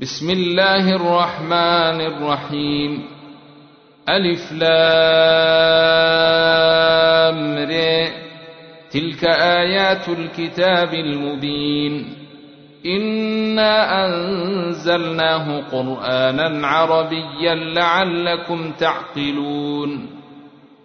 بسم الله الرحمن الرحيم. ألف لام ر. تلك آيات الكتاب المبين. إنا أنزلناه قرآنا عربيا لعلكم تعقلون.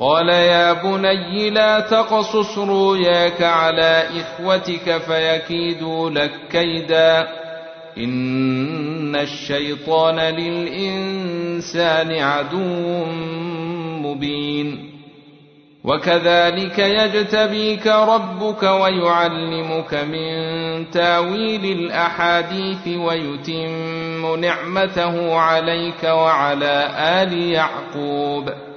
قال يا بني لا تقصص رؤياك على إخوتك فيكيدوا لك كيدا. إن الشيطان للإنسان عدو مبين. وكذلك يجتبيك ربك ويعلمك من تاويل الأحاديث ويتم نعمته عليك وعلى آل يعقوب ۖ.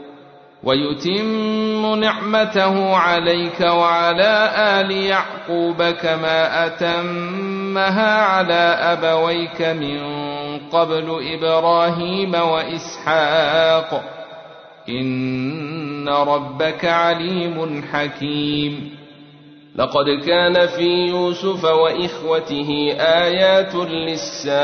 ويتم نعمته عليك وعلى آل يعقوب كما أتمها على أبويك من قبل إبراهيم وإسحاق. إن ربك عليم حكيم. لقد كان في يوسف وإخوته آيات للسائلين.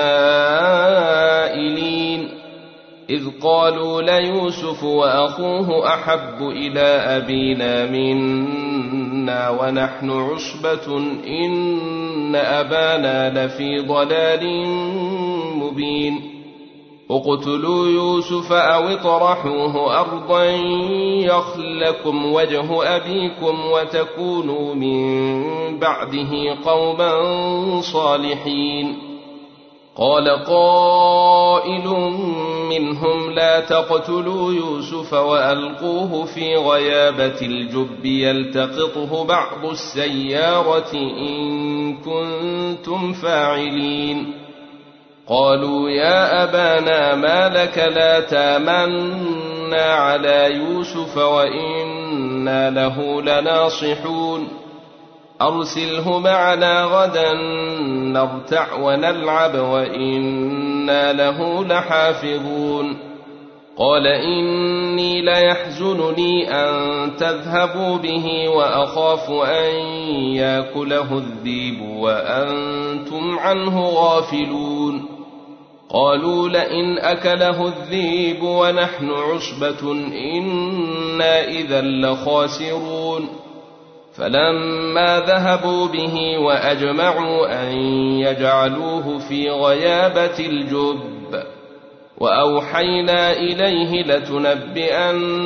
إذ قالوا ليوسف وأخوه أحب إلى أبينا منا ونحن عصبة إن أبانا لفي ضلال مبين. اقتلوا يوسف أو اطرحوه أرضا يخلكم وجه أبيكم وتكونوا من بعده قوما صالحين. قال قائل منهم لا تقتلوا يوسف وألقوه في غيابة الجب يلتقطه بعض السيارة إن كنتم فاعلين. قالوا يا أبانا ما لك لا تامنا على يوسف وإنا له لناصحون. أرسله معنا غدا نرتع ونلعب وإنا له لحافظون. قال إني ليحزنني أن تذهبوا به وأخاف أن يأكله الذيب وأنتم عنه غافلون. قالوا لئن أكله الذيب ونحن عصبة إنا إذا لخاسرون. فلما ذهبوا به وأجمعوا أن يجعلوه في غيابة الجب وأوحينا إليه لتنبئنهم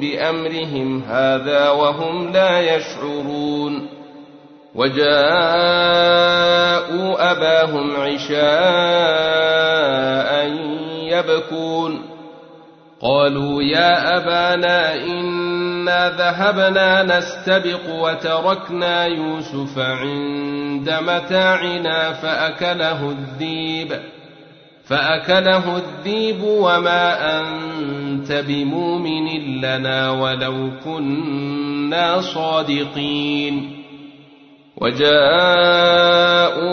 بأمرهم هذا وهم لا يشعرون وجاءوا أباهم عشاء يبكون قالوا يا أبانا إن إنا ذهبنا نستبق وتركنا يوسف عند متاعنا فأكله الذيب فأكله الذيب وما أنت بمؤمن لنا ولو كنا صادقين وجاءوا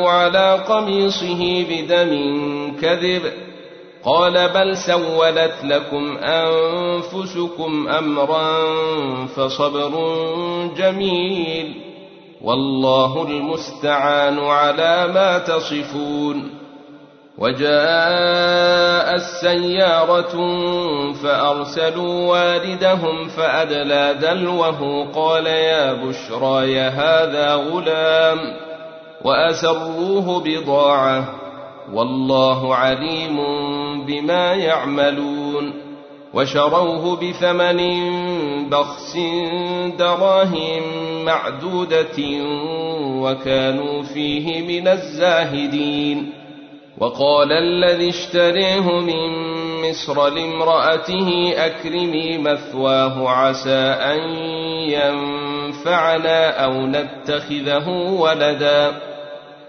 على قميصه بدم كذب قال بل سولت لكم أنفسكم أمرا فصبر جميل والله المستعان على ما تصفون وجاء السيارة فأرسلوا والدهم فأدلى دلوه قال يا بشرى هذا غلام وأسروه بضاعة والله عليم بما يعملون وشروه بثمن بخس دراهم معدودة وكانوا فيه من الزاهدين وقال الذي اشتريه من مصر لامرأته أكرمي مثواه عسى أن ينفعنا أو نتخذه ولدا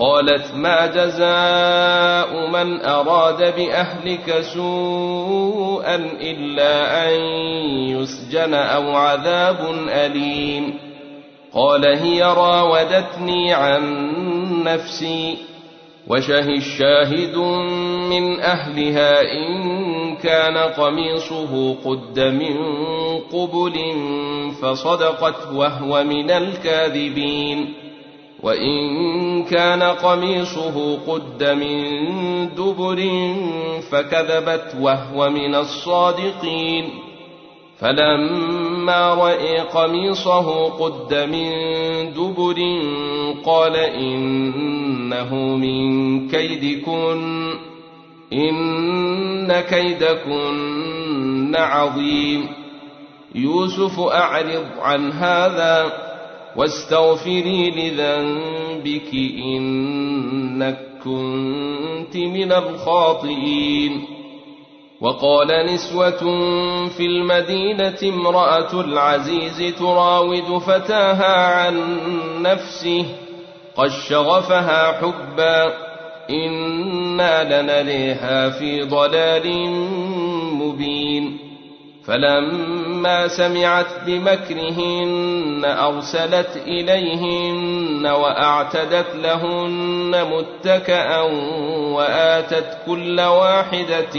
قالت ما جزاء من أراد بأهلك سوءا إلا أن يسجن أو عذاب أليم. قال هي راودتني عن نفسي وشه الشاهد من أهلها إن كان قميصه قد من قبل فصدقت وهو من الكاذبين. وإن كان قميصه قد من دبر فكذبت وهو من الصادقين. فلما رأي قميصه قد من دبر قال إنه من كيدكن إن كيدكن عظيم. يوسف أعرض عن هذا. واستغفري لذنبك إنك كنت من الخاطئين. وقال نسوة في المدينة امرأة العزيز تراود فتاها عن نفسه قد شغفها حبا إنا لنريها في ضلال مبين. فلما سمعت بمكرهن أرسلت إليهن وأعتدت لهن متكئا وآتت كل واحدة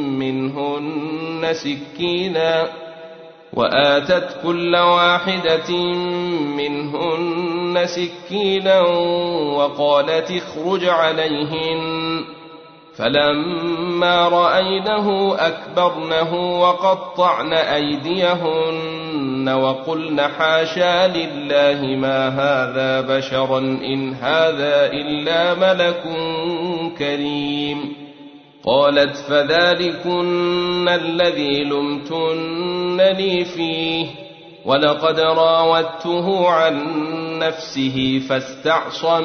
منهن سكينا وآتت كل واحدة منهن سكينا وقالت اخرج عليهن فلما رأينه أكبرنه وقطعن أيديهن وقلن حاشا لله ما هذا بشرا إن هذا إلا ملك كريم. قالت فذلكن الذي لمتنني فيه ولقد راودته عن نفسه فاستعصم.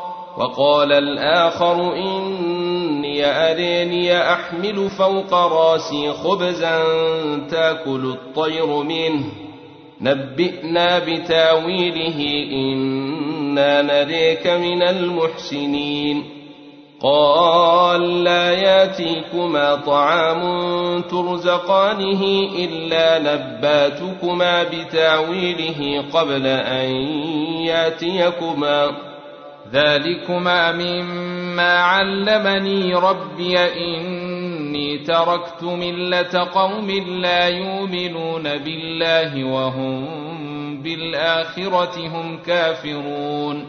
وقال الآخر إني أريني أحمل فوق رأسي خبزا تأكل الطير منه. نبئنا بتأويله إنا نريك من المحسنين. قال لا ياتيكما طعام ترزقانه إلا نباتكما بتأويله قبل أن ياتيكما. ذلكما مما علمني ربي اني تركت مله قوم لا يؤمنون بالله وهم بالاخره هم كافرون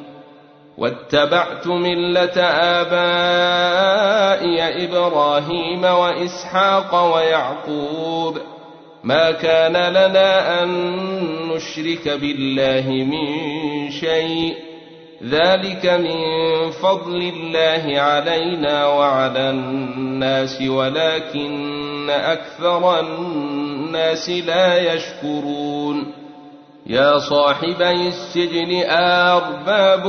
واتبعت مله ابائي إبراهيم واسحاق ويعقوب ما كان لنا ان نشرك بالله من شيء ذلك من فضل الله علينا وعلى الناس ولكن أكثر الناس لا يشكرون. يا صاحبي السجن أرباب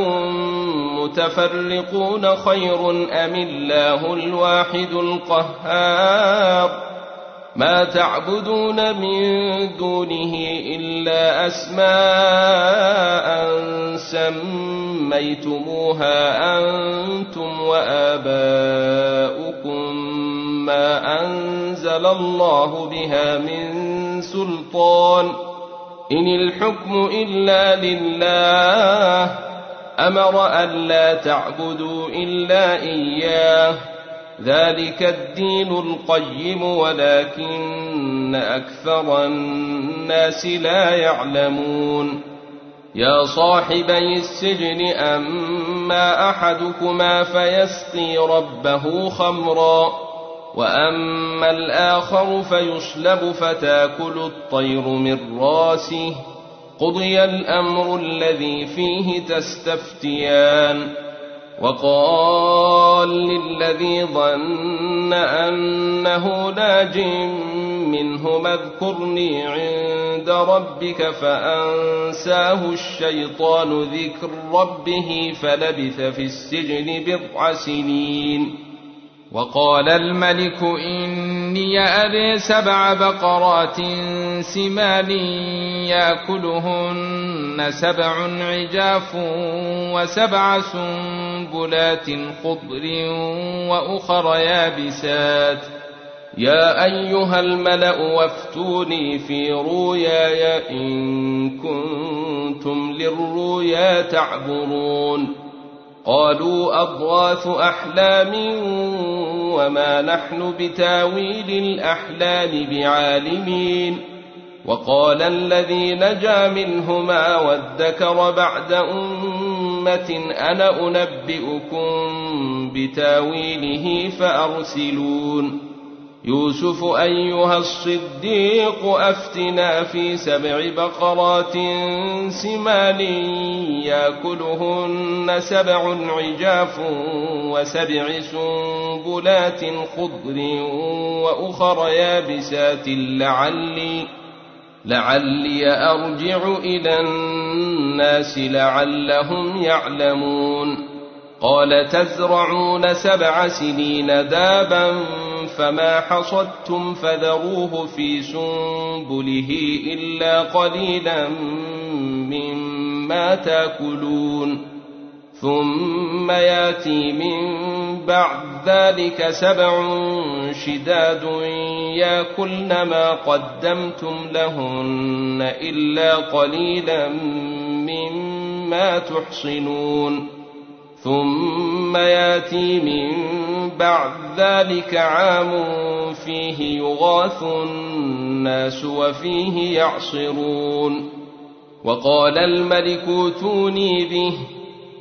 متفرقون خير أم الله الواحد القهار؟ ما تعبدون من دونه إلا أسماء سميتموها أنتم وآباؤكم ما أنزل الله بها من سلطان. إن الحكم إلا لله. أمر ألا تعبدوا إلا إياه. ذلك الدين القيم ولكن أكثر الناس لا يعلمون. يا صاحبي السجن أما أحدكما فيسقي ربه خمرًا وأما الآخر فيصلب فتأكل الطير من رأسه. قضي الأمر الذي فيه تستفتيان. وقال للذي ظن أنه ناج منهما اذكرني عند ربك فأنساه الشيطان ذكر ربه فلبث في السجن بضع سنين. وقال الملك إني أري سبع بقرات سمان يأكلهن سبع عجاف وسبع سنبلات خضر وأخر يابسات. يا أيها الملأ وافتوني في رؤياي إن كنتم للرؤيا تعبرون. قالوا أضغاث أحلام وما نحن بتاويل الأحلام بعالمين. وقال الذي نجا منهما وادكر بعد أمة أنا أنبئكم بتاويله فأرسلون. يوسف أيها الصديق أفتنا في سبع بقرات سمان يأكلهن سبع عجاف وسبع سنبلات خضر وأخر يابسات لعلي لعلي أرجع إلى الناس لعلهم يعلمون قال تزرعون سبع سنين دابا فما حصدتم فذروه في سنبله إلا قليلا مما تاكلون ثم ياتي من بعد ذلك سبع شداد ياكلن ما قدمتم لهن إلا قليلا مما تحصنون. ثم ياتي من بعد ذلك عام فيه يغاث الناس وفيه يعصرون. وقال الملك اوتوني به.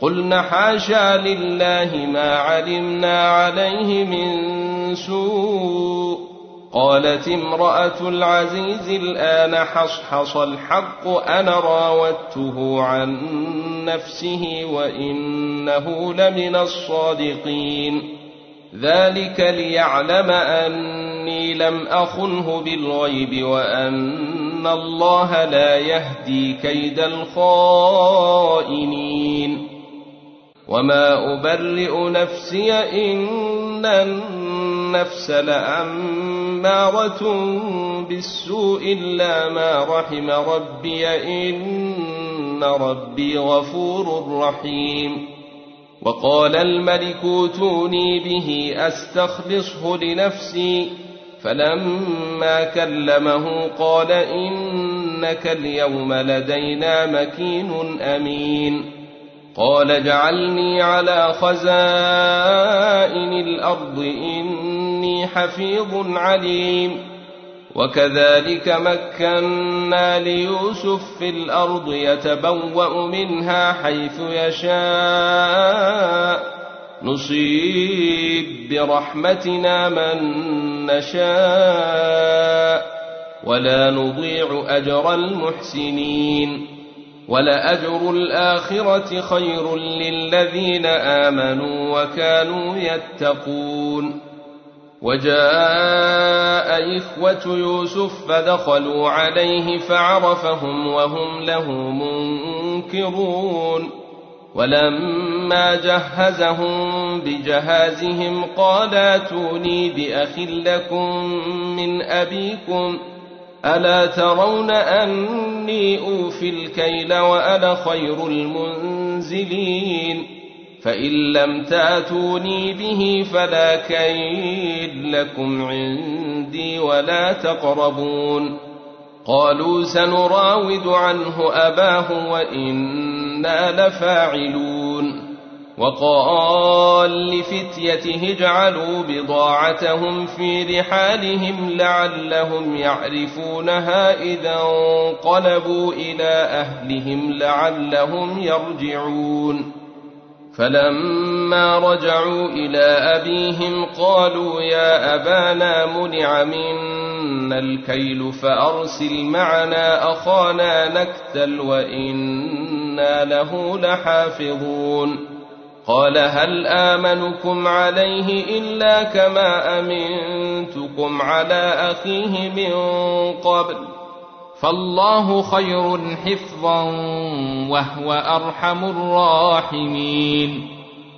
قلن حاشا لله ما علمنا عليه من سوء. قالت امرأة العزيز الآن حصحص الحق أنا راودته عن نفسه وإنه لمن الصادقين. ذلك ليعلم أني لم أخنه بالغيب وأن الله لا يهدي كيد الخائنين. وما أبرئ نفسي إن النفس لأمارة بالسوء إلا ما رحم ربي إن ربي غفور رحيم وقال الملك اوتوني به استخلصه لنفسي فلما كلمه قال انك اليوم لدينا مكين امين قال اجعلني على خزائن الأرض إني حفيظ عليم. وكذلك مكنا ليوسف في الأرض يتبوأ منها حيث يشاء. نصيب برحمتنا من نشاء. ولا نضيع أجر المحسنين. ولأجر الآخرة خير للذين آمنوا وكانوا يتقون. وجاء إخوة يوسف فدخلوا عليه فعرفهم وهم له منكرون. ولما جهزهم بجهازهم قال أتوني بأخ لكم من أبيكم؟ ألا ترون أني أوفي الكيل وأنا خير المنزلين فإن لم تأتوني به فلا كيد لكم عندي ولا تقربون قالوا سنراود عنه أباه وإنا لفاعلون وقال لفتيته اجعلوا بضاعتهم في رحالهم لعلهم يعرفونها إذا انقلبوا إلى أهلهم لعلهم يرجعون. فلما رجعوا إلى أبيهم قالوا يا أبانا منع منا الكيل فأرسل معنا أخانا نكتل وإنا له لحافظون. قال هل آمنكم عليه إلا كما أمنتكم على أخيه من قبل ۖ فالله خير حفظا وهو أرحم الراحمين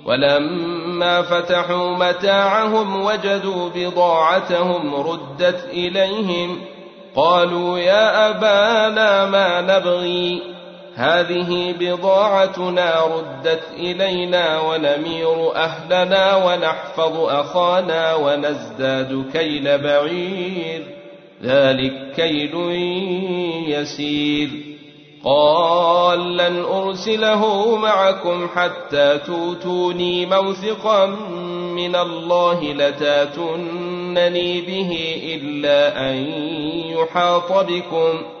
ولما فتحوا متاعهم وجدوا بضاعتهم ردت إليهم قالوا يا أبانا ما نبغي هذه بضاعتنا ردت إلينا ونمير أهلنا ونحفظ أخانا ونزداد كيل بعير. ذلك كيل يسير. قال لن أرسله معكم حتى توتوني موثقا من الله لتاتونني به إلا أن يحاط بكم.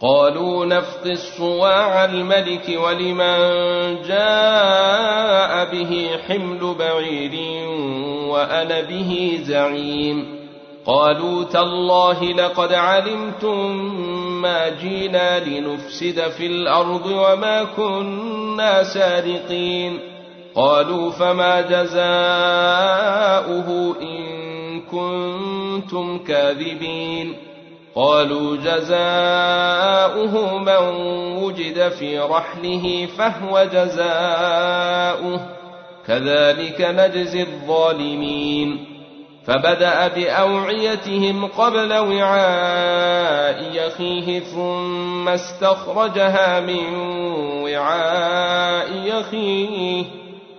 قالوا نفقي الصواع الملك ولمن جاء به حمل بعير وأنا به زعيم. قالوا تالله لقد علمتم ما جينا لنفسد في الأرض وما كنا سارقين. قالوا فما جزاؤه إن كنتم كاذبين. قالوا جزاؤه من وجد في رحله فهو جزاؤه. كذلك نجزي الظالمين. فبدأ بأوعيتهم قبل وعاء يخيه ثم استخرجها من وعاء يخيه.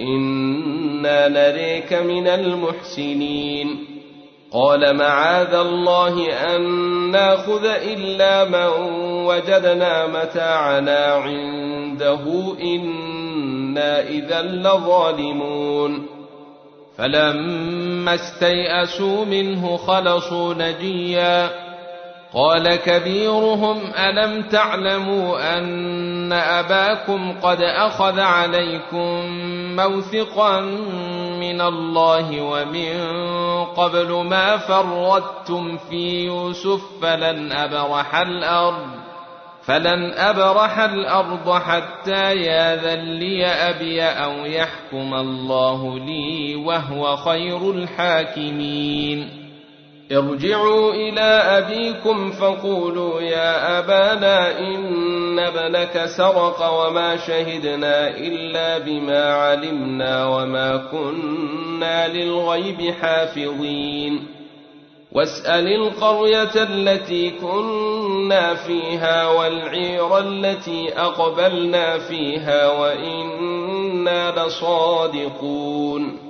إنا نريك من المحسنين. قال معاذ الله أن ناخذ إلا من وجدنا متاعنا عنده إنا إذا لظالمون. فلما استيئسوا منه خلصوا نجيا. قال كبيرهم ألم تعلموا أن أباكم قد أخذ عليكم موثقا من الله ومن قبل ما فردتم في يوسف فلن أبرح الأرض فلن أبرح الأرض حتى ياذن لي أبي أو يحكم الله لي وهو خير الحاكمين. ارجعوا إلى أبيكم فقولوا يا أبانا إن ابنك سرق وما شهدنا إلا بما علمنا وما كنا للغيب حافظين. واسأل القرية التي كنا فيها والعير التي أقبلنا فيها وإنا لصادقون.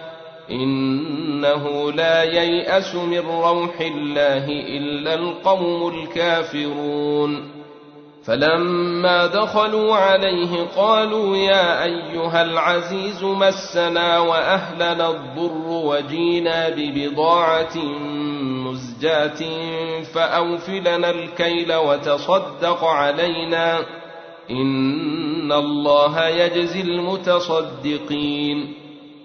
إنه لا ييأس من روح الله إلا القوم الكافرون. فلما دخلوا عليه قالوا يا أيها العزيز مسنا وأهلنا الضر وجينا ببضاعة مزجاة فأوفلنا الكيل وتصدق علينا. إن الله يجزي المتصدقين.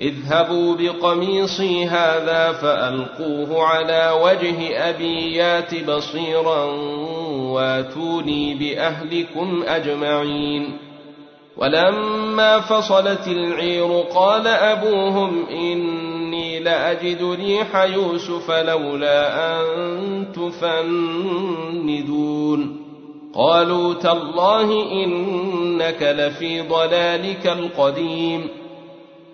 اذهبوا بقميصي هذا فألقوه على وجه أبي يات بصيرا واتوني بأهلكم أجمعين. ولما فصلت العير قال أبوهم إني لأجد ريح يوسف لولا أن تفندون. قالوا تالله إنك لفي ضلالك القديم.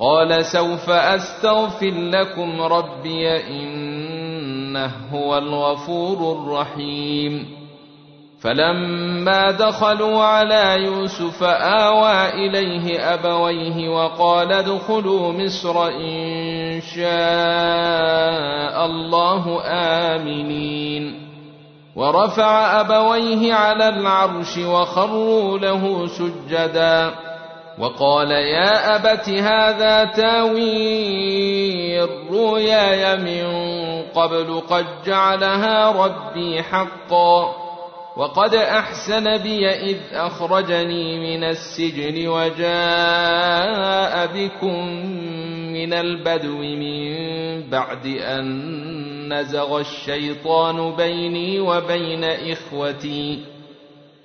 قال سوف أستغفر لكم ربي إنه هو الغفور الرحيم. فلما دخلوا على يوسف آوى إليه أبويه وقال ادخلوا مصر إن شاء الله آمنين. ورفع أبويه على العرش وخروا له سجدا. وقال يا أبت هذا تاويل رؤياي من قبل قد جعلها ربي حقا وقد أحسن بي إذ أخرجني من السجن وجاء بكم من البدو من بعد أن نزغ الشيطان بيني وبين إخوتي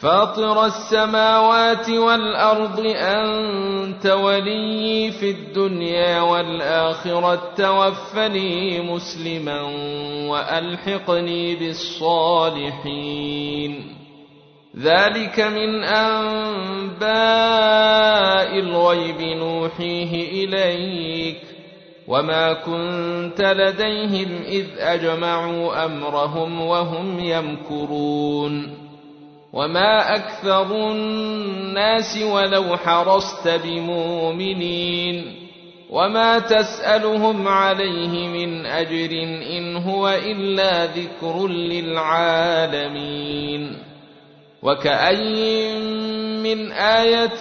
فاطر السماوات والأرض أنت ولي في الدنيا والآخرة توفني مسلما وألحقني بالصالحين. ذلك من أنباء الغيب نوحيه إليك. وما كنت لديهم إذ أجمعوا أمرهم وهم يمكرون. وما أكثر الناس ولو حرصت بمؤمنين وما تسألهم عليه من أجر إن هو إلا ذكر للعالمين وكأي من آية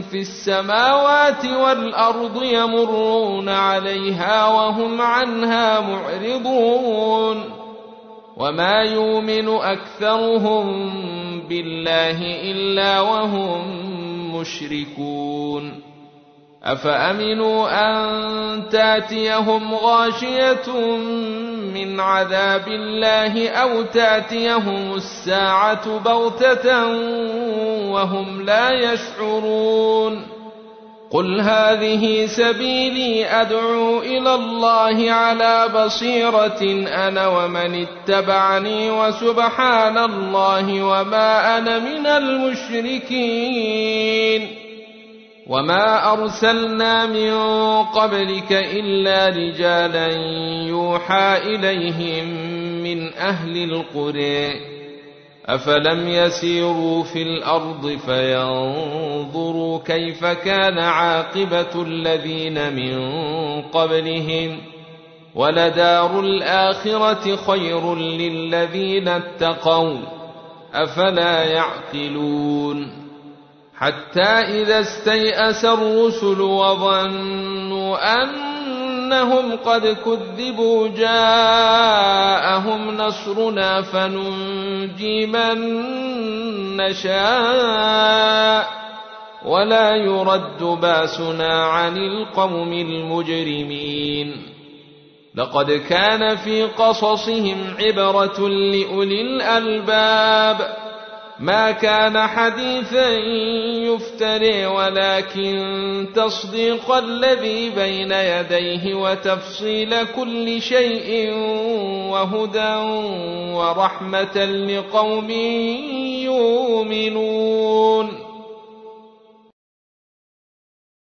في السماوات والأرض يمرون عليها وهم عنها معرضون وما يؤمن اكثرهم بالله إلا وهم مشركون. أفأمنوا أن تاتيهم غاشية من عذاب الله أو تاتيهم الساعة بغتة وهم لا يشعرون؟ قل هذه سبيلي ادعو إلى الله على بصيره أنا ومن اتبعني وسبحان الله وما أنا من المشركين وما ارسلنا من قبلك الا رجالا يوحى اليهم من أهل القرى أفلم يسيروا في الأرض فينظروا كيف كان عاقبة الذين من قبلهم ولدار الآخرة خير للذين اتقوا أفلا يعقلون حتى إذا استيأس الرسل وظنوا أن أنهم قد كذبوا جاءهم نصرنا فننجي من نشاء ولا يرد باسنا عن القوم المجرمين. لقد كان في قصصهم عبرة لأولي الألباب ما كان حديثا يفتري ولكن تصديق الذي بين يديه وتفصيل كل شيء وهدى ورحمة لقوم يؤمنون.